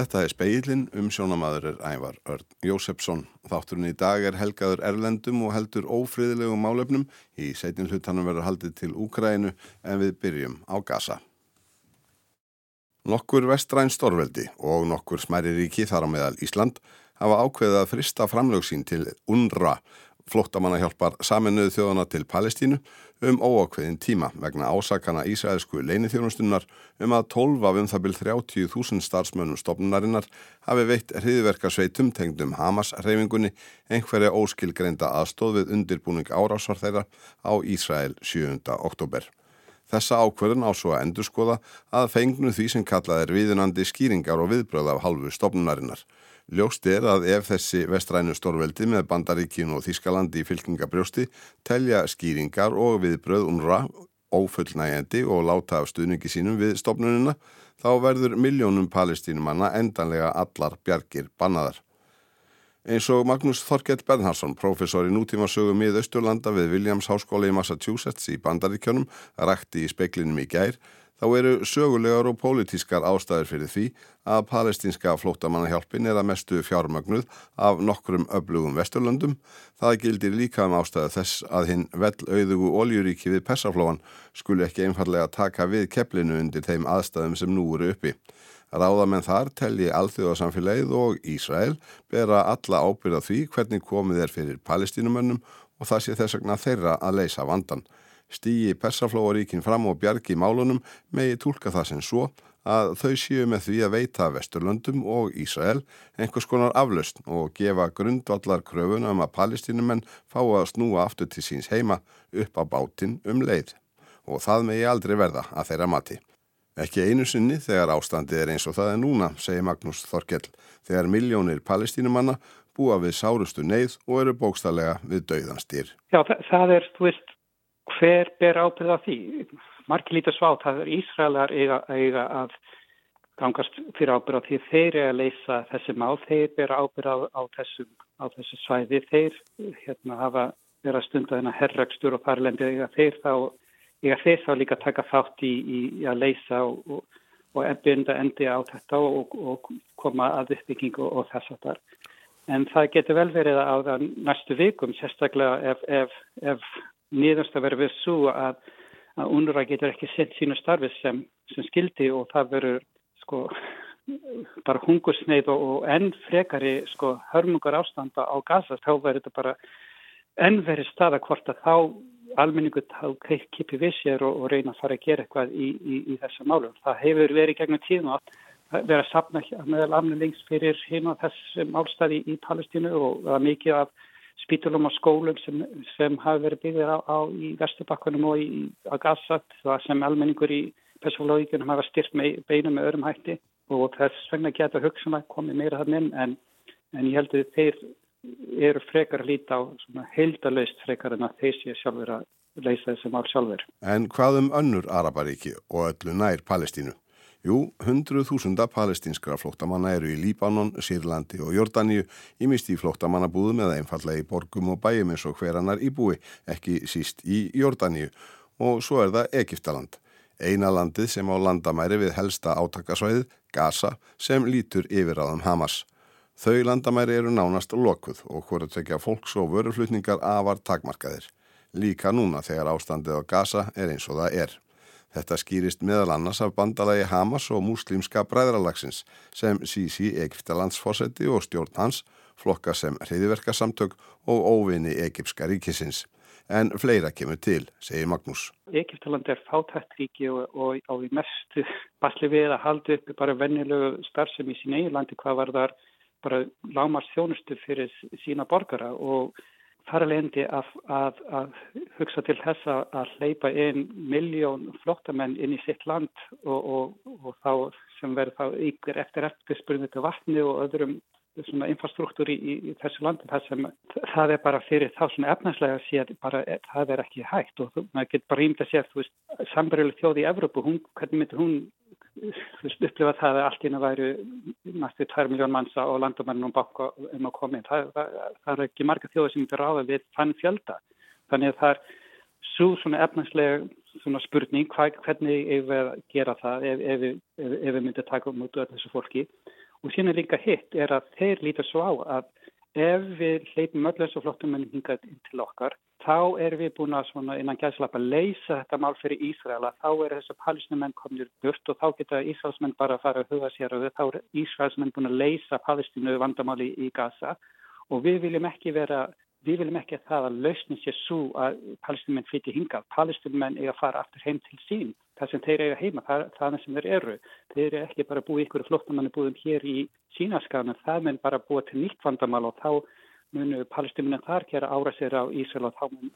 Þetta er speilin um sjónamaður er Ævar Örn Jósefsson. Þátturinn í dag er helgaður Erlendum og heldur ófriðilegum málefnum. Í seitin hlutanum verður haldið til Úkrænu en við byrjum á Gaza. Nokkur vestræn stórveldi og nokkur smæri ríki þar á meðal Ísland hafa ákveðið að frista framlögsín til UNRWA flóttamannahjálpar saminuðu þjóðana til Palestínu um óákveðin tíma vegna ásakana Ísraelsku leinithjónustunnar um að 12 af um það byrj 30.000 starfsmönnum stopnunarinnar hafi veitt hriðverkarsveitum tengdum Hamas reyfingunni einhverja óskilgreinda aðstóð við undirbúning árásvar þeirra á Ísrael 7. oktober. Þessa ákverðin á svo að endurskoða að fengnu því sem kallað er viðunandi skýringar og viðbröð af halvu stopnunarinnar. Ljóst er að ef þessi vestrænu stórveldi með Bandaríkinu og Þískalandi í fylkingabrjósti telja skýringar og viðbröð umra ófullnægjandi og láta af stuðningi sínum við stopnunina þá verður miljónum palestínumanna endanlega allar bjargir bannaðar. Eins og Magnús Þorkell Bernhardsson, professor í nútímasögu mið Östurlanda við Williams Háskóla í Massachusetts í Bandaríkjónum, rækti í speiklinum í gær, þá eru sögulegar og pólitískar ástæður fyrir því að palestinska flótamannahjálpin er að mestu fjármögnuð af nokkrum öflugum vesturlöndum. Það gildir líka um ástæðu þess að hinn vel auðugu oljuríki við Persaflóan skuli ekki einfallega taka við kepplinu undir þeim aðstæðum sem nú eru uppi. Ráðamenn þar telji alþjóðarsamfélagið og Ísrael bera alla ábyrða því hvernig komið er fyrir palestínumönnum og það sé þess vegna þeirra að leysa vandan stýji persaflóaríkin fram og bjargi málunum megi tólka það sem svo að þau séu með því að veita Vesturlöndum og Ísrael einhvers konar aflöst og gefa grundvallar kröfuna um að palestinumenn fá að snúa aftur til síns heima upp á bátinn um leið og það megi aldrei verða að þeirra mati. Ekki einu sinni þegar ástandið er eins og það er núna, segir Magnús Þorkell, þegar miljónir palestinumanna búa við sárustu neyð og eru bókstallega við dauðanstýr. Já, það, það er, þú veist, hver ber ábyrða því? Marki lítið svátt að Ísraelar eiga, eiga að gangast fyrir ábyrða því þeir eru að leysa þessi mál, þeir ber ábyrða á, á, þessu svæði, þeir hérna, hafa verið að stunda þennan herrakstur og farlendi eiga þeir þá, eiga þeir þá líka taka þátt í, í, í að leysa og, og, og enda endi á þetta og, og koma að uppbyggingu og þess að þar. En það getur vel verið á næstu vikum, sérstaklega ef, ef, ef niðurst að vera við svo að, að UNRWA getur ekki sett sínu starfi sem, sem skildi og það verður sko bara hungursneið og, og enn frekari sko hörmungar ástanda á Gaza þá verður þetta bara enn verið staða hvort að þá almenningu þá kipi við sér og, og reyna að fara að gera eitthvað í, í, í þessa málum. Það hefur verið gegnum tíðn og að vera að sapna meðal almennings fyrir hinn á þessum álstæði í Palestínu og mikið af spítulum og skólum sem, sem hafi verið byggðir á, á í Vesturbakkunum og í, á Gaza það sem almenningur í Pessológikunum hafa styrt með beinum með öðrum hætti og þess vegna geta hugsan að komi meira þann inn en, en ég held að þeir eru frekar að líta á heildalöst frekar en að þeir sé sjálfur að leysa þessum ál sjálfur. En hvað um önnur Araparíki og öllu nær Palestínu? Jú, hundruð þúsunda palestinskra flóttamanna eru í Líbanon, Sýrlandi og Jordaniu ímist í flóttamannabúðum eða einfallega í borgum og bæjum eins og hverannar í búi, ekki síst í Jordaniu. Og svo er það Egiptaland, eina landið sem á landamæri við helsta átakasvæðið, Gaza, sem lítur yfir aðum Hamas. Þau landamæri eru nánast lokuð og að tekja fólks og vöruflutningar afar takmarkaðir. Líka núna þegar ástandið á Gaza er eins og það er. Þetta skýrist meðal annars af bandalagi Hamas og múslimska bræðralagsins sem Sisi Egiptalandsfossetti og stjórn hans flokka sem hreyðiverkasamtök og óvinni Egipska ríkisins. En fleira kemur til, segir Magnús. Egiptaland er fátætt ríki og, og á því mestu basli við að halda upp bara vennilegu starfsem í sín eigilandi hvað var þar bara lámars þjónustu fyrir sína borgara og þar alveg endi að, að, að hugsa til þess að hleypa inn miljón flottamenn inn í sitt land og, og, og þá sem verður þá ykkur eftir eftirspurningu til vatni og öðrum svona infrastruktúr í, í, þessu landi. Það sem það er bara fyrir þá svona efnarslega að sé að bara það er ekki hægt og maður getur bara ímda sér þú veist samverjuleg þjóð í Evrópu, hún, hvernig myndir hún upplifa það að allt ína væri næstu 2 miljón mannsa og landamennum baka um að koma inn. Það, það, það er ekki marga þjóður sem fyrir áða við fann fjölda. Þannig að það er svo svona efnagslega svona spurning hvað, hvernig ef við gera það ef, ef, ef, ef við myndum taka um út af þessu fólki og síðan líka hitt er að þeir líta svo á að ef við hleypum öll þessu flottum menn hingað inn til okkar þá erum við búin að svona innan gæðslappa leysa þetta mál fyrir Ísraela þá er þessu palestinumenn komnir burt og þá geta Ísraelsmenn bara að fara að huga sér og þá er Ísraelsmenn búin að leysa palestinu vandamáli í Gaza og við viljum ekki vera Við viljum ekki að það að lausnin sé svo að palestinumenn flytja hingað. Palestinumenn eiga að fara aftur heim til sín. Það sem þeir eiga heima, það, það er sem þeir eru. Þeir eru ekki bara búið ykkur flottamanni búðum hér í sínaskanum. Það mun bara búið til nýtt vandamál og þá munu palestinumenn þar gera ára sér á Ísrael og þá mun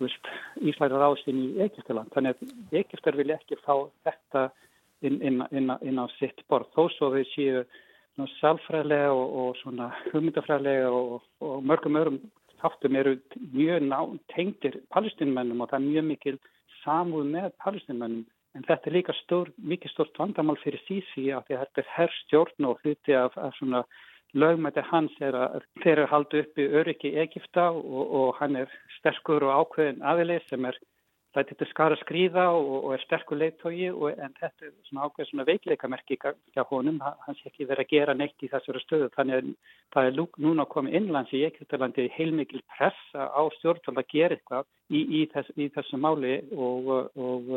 Ísrael ráðast inn í Egiptaland. Þannig að Egiptar vilja ekki fá þetta inn, inn, inn, inn á sitt borð. Þó svo við séu sálfræðilega og, og hugmyndafræðilega og, og mörgum öðrum þáttum eru mjög ná, tengdir palestinmennum og það er mjög mikil samúð með palestinmennum en þetta er líka stór, mikið stort vandamál fyrir Sisi að þetta er herrstjórn og hluti af, af svona lögmætti hans er að þeir eru haldið upp í öryggi Egipta og, og hann er sterkur og ákveðin aðilið sem er lætið til skara skrýða og, og er sterkur leittói en þetta er svona ákveð svona veikleikamerki hjá honum, hann sé ekki verið að gera neitt í þessari stöðu. Þannig að það er núna koma innlands í Egyptalandi heilmikil pressa á stjórnvald að gera eitthvað í, í, þess, í þessu máli og, og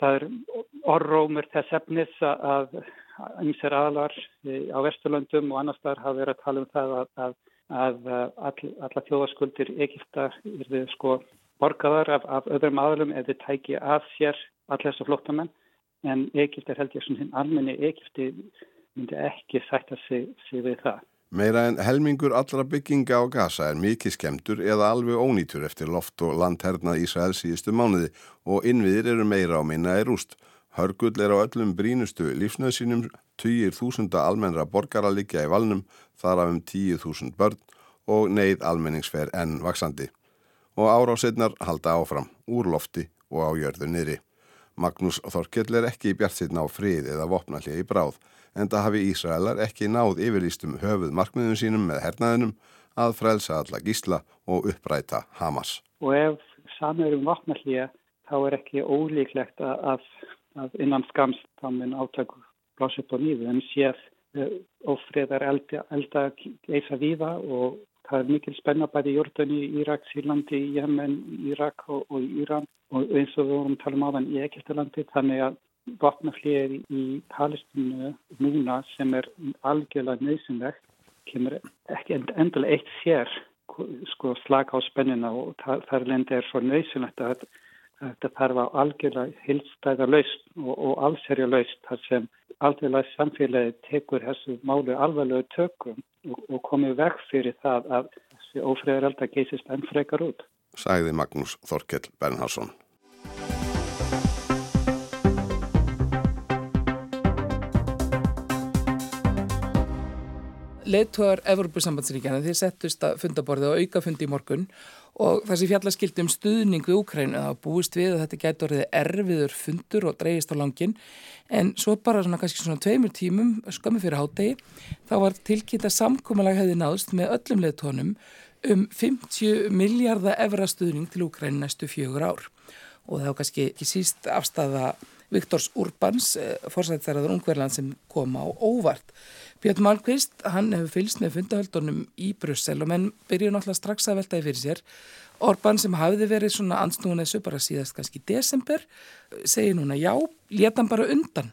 það er orrómur þess efnis að einsir aðlar á Vesturlöndum og annars þar hafa verið að tala um það að, að, að all, alla þjóðaskuldir Egypta er við sko borgaðar af, af öðrum aðlum þið tæki að sér allir þessu flottamenn en Egipti er held ég svona hinn almenni Egipti myndi ekki sætta sig, sig við það. Meira en helmingur allra bygginga á Gaza er mikið skemdur eða alveg ónýtur eftir loft og landherna Ísraels síðustu mánuði og innviðir eru meira á minna í rúst. Hörgull er á öllum brínustu lífsnöðsynum, 20.000 almennra borgara liggja í valnum, þar af um 10.000 börn og neyð almenningsfer enn vaksandi og áráseitnar halda áfram, úr lofti og á jörðu niðri. Magnús Þorkell er ekki í bjart sitna á frið eða vopnallið í bráð, en það hafi Ísraelar ekki náð yfirlýstum höfuð markmiðum sínum með hernaðinum að frelsa alla gísla og uppræta Hamas. Og ef samir um vopnallið þá er ekki ólíklegt að, að innan skamst þá mun átök blása upp á nýðu, en séð ofriðar elda, elda eisa víða og Það er mikil spenna bæði í Jordani, Írak, Sýrlandi, Jemen, Írak og, og Íran og eins og við vorum að tala um áðan í Egiptalandi. Þannig að vatnaflýðir í Palestínu núna sem er algjörlega nöðsynlegt kemur ekki endilega eitt sér sko, slag á spennina og þar lendi er svo nöðsynlegt að þetta þarf að algjörlega hilstæða laust og, og allserja laust þar sem algjörlega samfélagi tekur þessu málu alvarlegu tökum og, og komið veg fyrir það að þessi ófriðar elda geysist enn frekar út. Sæði Magnús Þorkell Bernhardsson. Leittóðar Evropasambandsríkjana þeir settust að fundaborði og auka fundi í morgun og þessi fjallaskildi um stuðning við Úkrænu það búist við að þetta gæti orðið erfiður fundur og dreyist á langin en svo bara svona kannski svona tveimur tímum skömmu fyrir hátegi þá var tilkynnt að samkómalag hefði náðst með öllum leittónum um 50 miljardar evra stuðning til Úkrænu næstu fjögur ár. Og var kannski ekki síst afstafa Viktors Urbans, eh, fórsættstæraður ungverðland sem kom á óvart Björn Malmqvist, hann hefur fylst með fundahöldunum í Brussel og menn byrju náttúrulega strax að veltaði fyrir sér. Orban sem hafiði verið svona ansnúin þessu bara síðast kannski í desember, segir núna já, leta hann bara undan.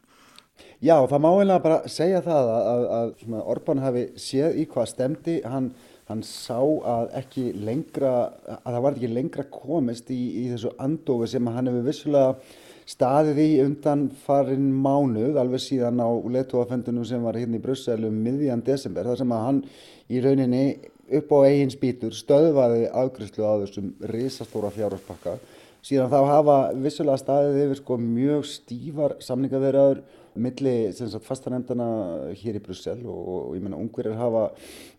Já, það má eiginlega bara segja það að, að, að Orban hafi séð í hvað stemdi, hann, hann sá að ekki lengra, að það var ekki lengra komist í, í þessu andofi sem hann hefur vissulega staðið í undan farin mánuð alveg síðan á letuafendunum sem var hérna í Brussel um miðjan desember þar sem að hann í rauninni upp á eigin spýtur stöðvaði afgriðslu á þessum risastóra fjárhúspakka síðan þá hafa vissulega staðið yfir sko mjög stífar samningaverðar milli fastanendana hér í Brussel og, og ég menna ungverðir hafa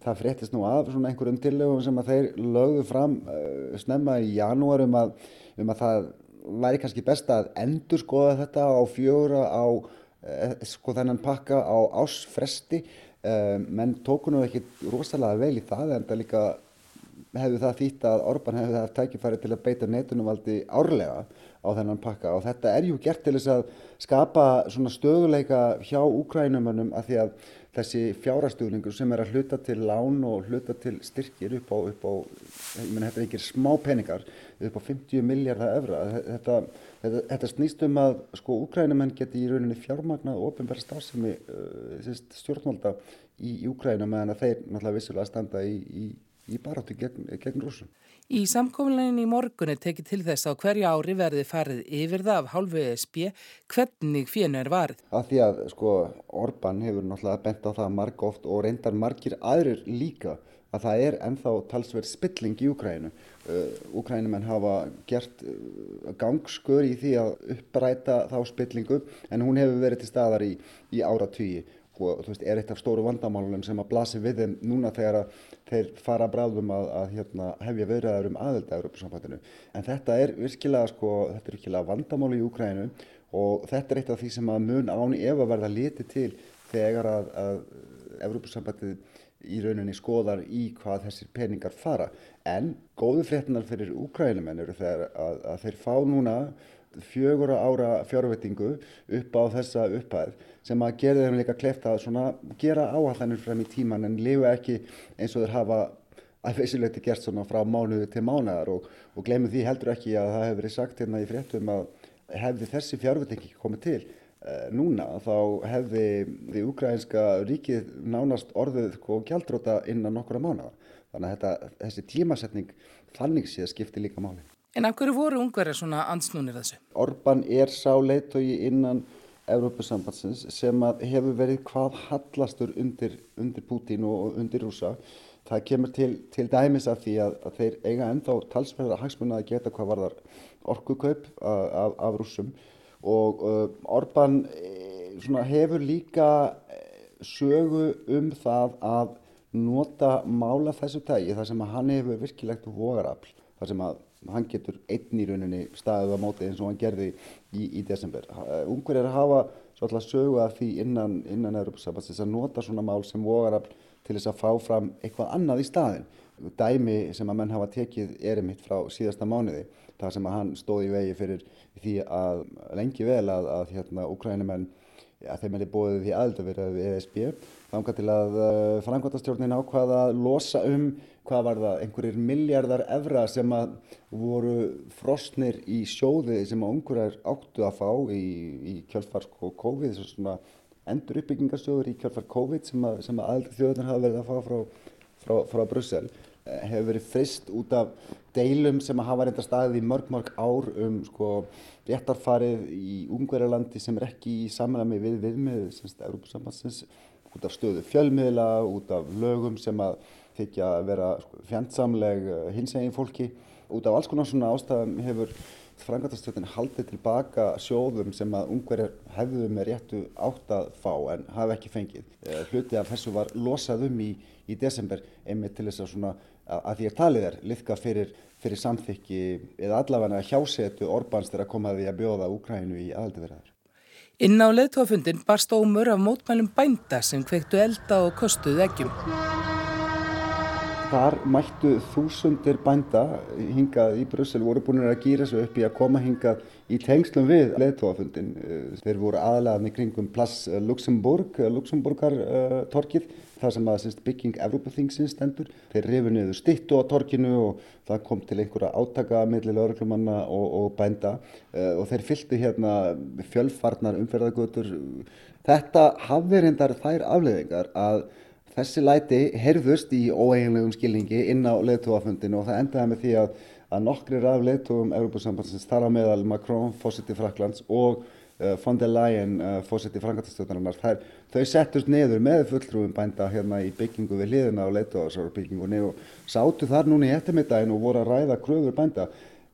það fréttist nú af svona einhverjum tillögum sem að þeir lögðu fram uh, snemma í janúar um að, um að það væri kannski best að endur skoða þetta á fjóra á eh, sko þennan pakka á ásfresti eh, menn tókunum ekki rosalega vel í það en það líka hefðu það þýtt að Orban hefðu það tækifæri til að beita netunumvaldi árlega á þennan pakka. Og þetta er ju gert til þess að skapa svona stöðuleika hjá úkrænumönnum að því að þessi fjárastugningur sem er að hluta til lán og hluta til styrkir upp á, upp á ég menn þetta er ekki smá peningar upp á 50 miljardar efra þetta, þetta, þetta snýst um að sko úkrænumenn geti í rauninni fjármagnað og ofinverða stafsemi uh, stjórnmálda í, Úkrænum meðan að þeir náttúrulega vissulega standa í, í, í baráttu gegn, gegn rúsum. Í samkominlegin í morgun er tekið til þess að hverja ári verði farið yfir það af hálfu ESB hvernig fjönu er varð. Að því að sko Orban hefur náttúrulega bent á það marg oft og reyndar margir aðrir líka að það er ennþá talsverð spilling í Úkrænu. Uh, Úkrænumenn hafa gert uh, gangskör í því að uppræta þá spillingu en hún hefur verið til staðar í, í ára og þú veist, er eitt af stóru vandamálunum sem að blasi við þeim núna þegar þeir fara bráðum að, að hérna, hefja viðræður um aðelda Európa-sambandinu. En þetta er virkilega, sko, þetta er virkilega vandamálu í Úkrænu og þetta er eitt af því sem að mun áni ef að verða liti til þegar að, að Európa-sambandið í rauninni skoðar í hvað þessir peningar fara. En góðu fréttinar fyrir Úkrænumenn eru þegar að, að þeir fá núna fjögur ára fjárvettingu upp á þessa upphæð sem að gera þeim líka klefta að gera áallanir frem í tíman en lifa ekki eins og þeir hafa að feysilegt gert svona frá mánuðu til mánuðar og, og glemum því heldur ekki að það hefur verið sagt hérna í fréttum að hefði þessi fjárvettingi komið til eh, núna þá hefði því ukrainska ríkið nánast orðuð og gjaldróta innan nokkura mánuða þannig að þetta, þessi tímasetning þannig sé að skipti líka máli. En af hverju voru ungverðar svona ansnúnir þessu? Orban er sá leittói innan Európa-sambandsins sem hefur verið hvað hallastur undir, undir Pútín og undir Rúsa. Það kemur til, til dæmis af því að, að þeir eiga ennþá talsverða hagsmunna að geta hvað varðar orkukaup af, af Rúsum og uh, Orban e, hefur líka sögu um það að nota mála þessu tægi þar sem að hann hefur virkilegt vogarafl þar sem að hann getur einn í rauninni staðið á móti eins og hann gerði í, í desember. Ungverðir hafa svolítið sögu að því innan, innan Európa-sambandsins að nota svona mál sem vogarafl til þess að fá fram eitthvað annað í staðin. Dæmi sem að menn hafa tekið erimitt frá síðasta mánuði, það sem að hann stóði í vegi fyrir því að lengi vel að, að hérna, Ukrænumenn að þeim er bóðið því aðeldavirðað við ESB þángar til að uh, eh, frangværtastjórnin ákvaða að losa um hvað var það, einhverjir miljardar evra sem að voru frostnir í sjóði sem að ungurar áttu að fá í, í kjölfar sko COVID, svona endur uppbyggingarsjóður í kjölfar COVID sem að, að aðelda þjóðunar hafa verið að fá frá, frá, frá Brussel eh, hefur verið frist út af deilum sem að hafa reynda staðið í mörg mörg ár um sko réttarfarið í Ungverjalandi sem er ekki í samræmi við viðmið semst Európa-sambansins út af stöðu fjölmiðla, út af lögum sem að þykja að vera sko, fjandsamleg eh, hinsegin fólki. Út af alls konar svona ástæðum hefur frangatastjóðin haldið tilbaka sjóðum sem að ungverjar hefðu með réttu átt að fá en hafa ekki fengið. Eh, hluti af þessu var losað um í, í desember einmitt til þess að svona að því að talið er liðka fyrir, fyrir samþykki eða allavega hjásetu Orbáns þegar komaði að bjóða Úkrænu í aðaldiverðar. Inn á leðtófundin barst ómur af mótmælum bænda sem kveiktu elda og kostuð eggjum. Þar mættu þúsundir bænda hingað í Brussel voru búin að gýra sig upp í að koma hingað í tengslum við leðtófundin. Þeir voru aðalega kringum Plass Luxemburg, Luxemburgar uh, torkið þar sem að bygging Evrópaþingsins stendur. Þeir rifu niður stittu á torkinu og það kom til einhverja átaka millir lauruglumanna og, og bænda uh, og þeir fylgtu hérna fjölfarnar umferðargötur. Þetta hafði reyndar þær afleðingar að þessi læti herðust í óeiginlegum skilningi inn á leðtúafundinu og það endaði með því að, að nokkrir af leðtúum Európa-sambandsins þar á meðal Macron, fósitt í Fraklands og uh, von der Leyen, uh, fósitt í Frankartastöðunarinnar, þau settust neður með fulltrúum bænda hérna í byggingu við hliðina á leðtúafsbyggingunni og sátu þar núna í eftirmiddagin og voru að ræða kröfur bænda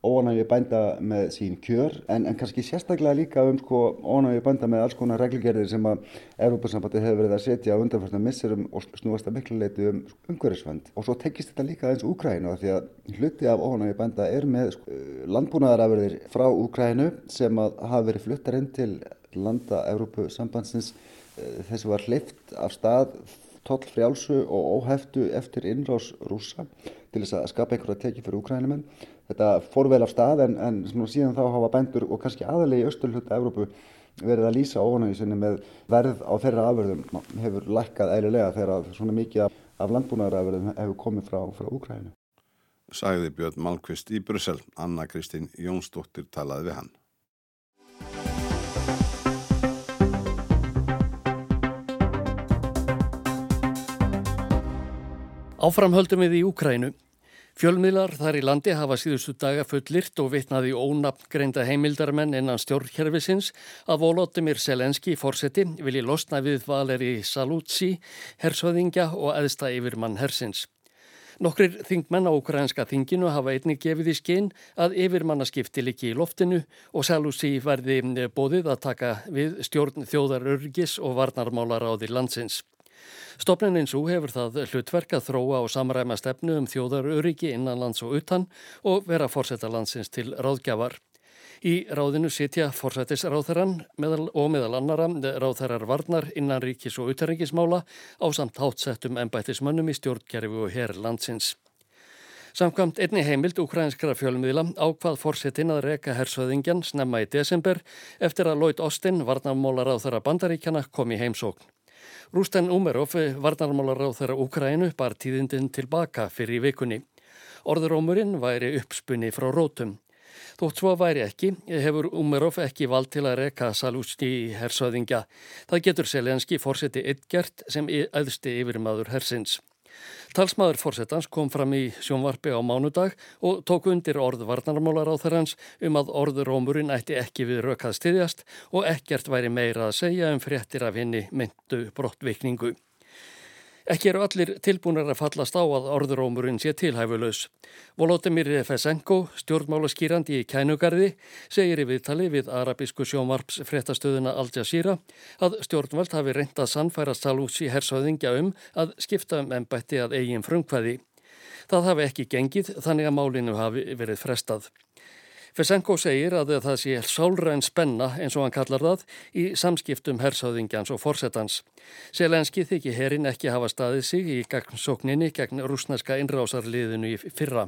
óanægi bænda með sín kjör en, en kannski sérstaklega líka um sko, óanægi bænda með alls konar reglugerðir sem að Európa-sambandi hefur verið að setja á undanfærsna misserum og snúast að miklu leiti um umhverfisvend og svo tekist þetta líka eins Úkrænu því að hluti af óanægi bænda er með sko, landbúnaðarafurðir frá Úkrænu sem að hafa verið fluttar inn til landa Európa-sambandsins eh, þessu var hlift af stað toll frjálsu og óheftu eftir innrás rúsa til þess að skapa einhverja tekið fyrir úkrænumenn. Þetta fór vel af stað en, en síðan þá hafa bændur og kannski aðalegi í austurhluta Evrópu verið að lýsa óanægisinni með verð á þeirra afverðum hefur lækkað eðlilega þegar svona mikið af, af landbúnaðarafverðum hefur komið frá, frá Úkrænu. Sæði Björn Malmqvist í Brussel, Anna Kristín Jónsdóttir talaði við hann. Áframhöldum við í Úkrænu. Fjölmiðlar þar í landi hafa síðustu daga fullirt og vitnaði ónafngreinda heimildarmenn innan stjórnkerfisins að Volodymyr Selenski fórseti vilji losna við Valeri Salutsi, hersöðingja og eðsta yfirmann hersins. Nokkrir þingmenn á ukrainska þinginu hafa einnig gefið í skinn að yfirmannaskipti líki í loftinu og Salutsi verði bóðið að taka við stjórn þjóðarörgis og varnarmálar á því landsins. Stopnin eins og hefur það hlutverk að þróa og samræma stefnu um þjóðaröryggi innanlands og utan og vera fórsetta landsins til ráðgjafar. Í ráðinu sitja fórsættisráþarann og meðal annara ráþarar varnar innan ríkis og uterringismála á samt hátsettum ennbættismönnum í stjórnkerfi og herr landsins. Samkvæmt einni heimild ukrainskara fjölmiðla ákvað fórsetin að reka hersöðingjan snemma í desember eftir að Lloyd Austin, varnarmólar á þeirra bandaríkjana, kom í heimsókn. Rústen Umerov, varnarmálar á þeirra Ukrænu, bar tíðindin tilbaka fyrir vikunni. Orðurómurinn væri uppspunni frá rótum. Þótt svo væri ekki, hefur Umerov ekki vald til að reka Salústi í hersöðingja. Það getur Selenski fórseti yttgert sem aðsti yfir maður hersins. Talsmaður fórsetans kom fram í sjónvarpi á mánudag og tók undir orð varnarmálar á þeirrans um að orðurómurinn ætti ekki við rökað stiðjast og ekkert væri meira að segja um fréttir af henni myndu brottvikningu. Ekki eru allir tilbúinir að fallast á að orðurómurinn sé tilhæfulegs. Volodymyr Fesenko, stjórnmálaskýrandi í kænugarði, segir í viðtali við arabísku sjómarps fréttastöðuna Al Jazeera að stjórnvald hafi reyndað sannfæra Salúsi hersauðingja um að skipta um ennbætti að eigin frumkvæði. Það hafi ekki gengið þannig að málinu hafi verið frestað. Fesenko segir að það sé sálræn spenna eins og hann kallar það í samskiptum hersáðingjans og forsetans. Selenski þykir herin ekki hafa staðið sig í gegnsókninni gegn rúsneska innrásarliðinu í fyrra.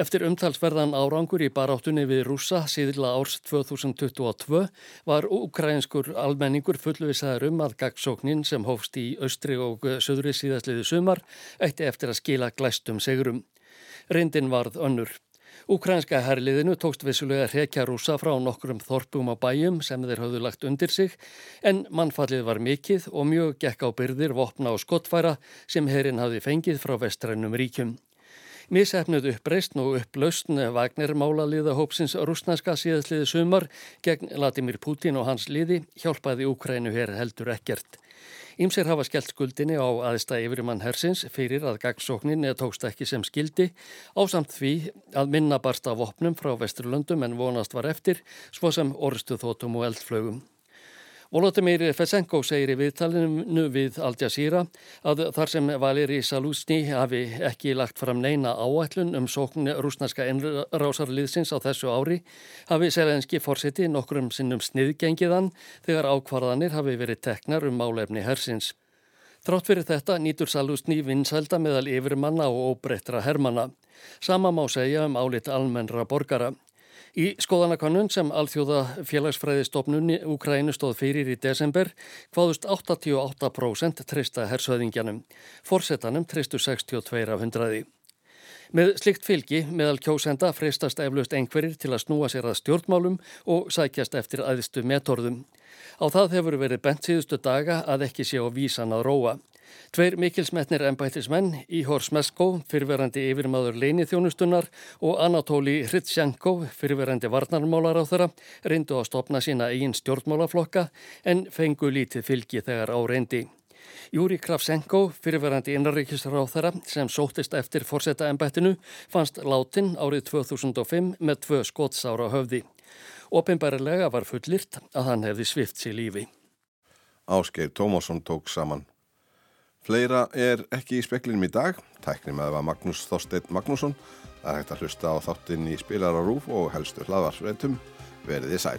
Eftir umtalsverðan árangur í baráttunni við rúsa síðla árs 2022 var ukrainskur almenningur fullvisaður um að gegnsóknin sem hófst í austri og söðri síðastliði sumar eitti eftir að skila glæstum segurum. Rindin varð önnur. Úkrænska herliðinu tókst vissulega hrekja rúsa frá nokkrum þorpum á bæjum sem þeir hafðu lagt undir sig en mannfallið var mikill og mjög gekk á byrðir, vopna og skottfæra sem herin hafði fengið frá vestrænum ríkjum. Mísefnuð uppreist og upplaustn Vagner málaliða hópsins rúsnarska síðastliði sumar gegn Latimir Putin og hans liði hjálpaði Úkrænu hér heldur ekkert. Ímser hafa skellt skuldinni á aðista yfirmann hersins fyrir að gagsóknin tókst ekki sem skildi ásamt því að minna barsta vopnum frá Vesturlöndum en vonast var eftir svo sem orstu þótum og eldflögum. Volodymyr Fesenko segir í viðtalinu við Al Jazeera að þar sem Valeri Salúsni hafi ekki lagt fram neina áætlun um sókn rúsnarska ennrásarliðsins á þessu ári hafi Selenski fórseti nokkrum sinnum sniðgengiðan þegar ákvarðanir hafi verið teknar um málefni hersins. Trátt fyrir þetta nýtur Salúsni vinsælda meðal yfirmanna og óbreyttra hermanna. Sama má segja um álit almennra borgara. Í skoðanakonun sem Alþjóða félagsfræðistofnunni Ukrænu stóð fyrir í desember hvaðust 88% treysta hersöðingjanum. Forsetanum treystu 62 af hundraði. Með slikt fylgi meðal kjósenda freistast eflaust einhverjir til að snúa sér að stjórnmálum og sækjast eftir aðstu metorðum. Á það hefur verið bent síðustu daga að ekki sé á vísan að róa. Tveir mikilsmetnir ennbættismenn, Íhor Smesko, fyrverandi yfirmaður leini þjónustunnar og Anatóli Hritsjanko, fyrverandi varnarmálar á þeirra, reyndu að stopna sína eigin stjórnmálaflokka en fengu lítið fylgi þegar á reyndi. Júri Krafsenko, fyrirverandi innarrikisráð þeirra sem sóttist eftir forsetta ennbættinu, fannst látin árið 2005 með tvö skotsára höfði. Opinbærilega var fullirt að hann hefði svift sér lífi. Ásgeir Tómasson tók saman. Fleira er ekki í speklinum í dag. Tæknum að það var Magnús Þorstein Magnússon. Það er hægt að hlusta á þáttinn í spilar á rúf og helstu hlaðvarsveitum. Verðið sæl.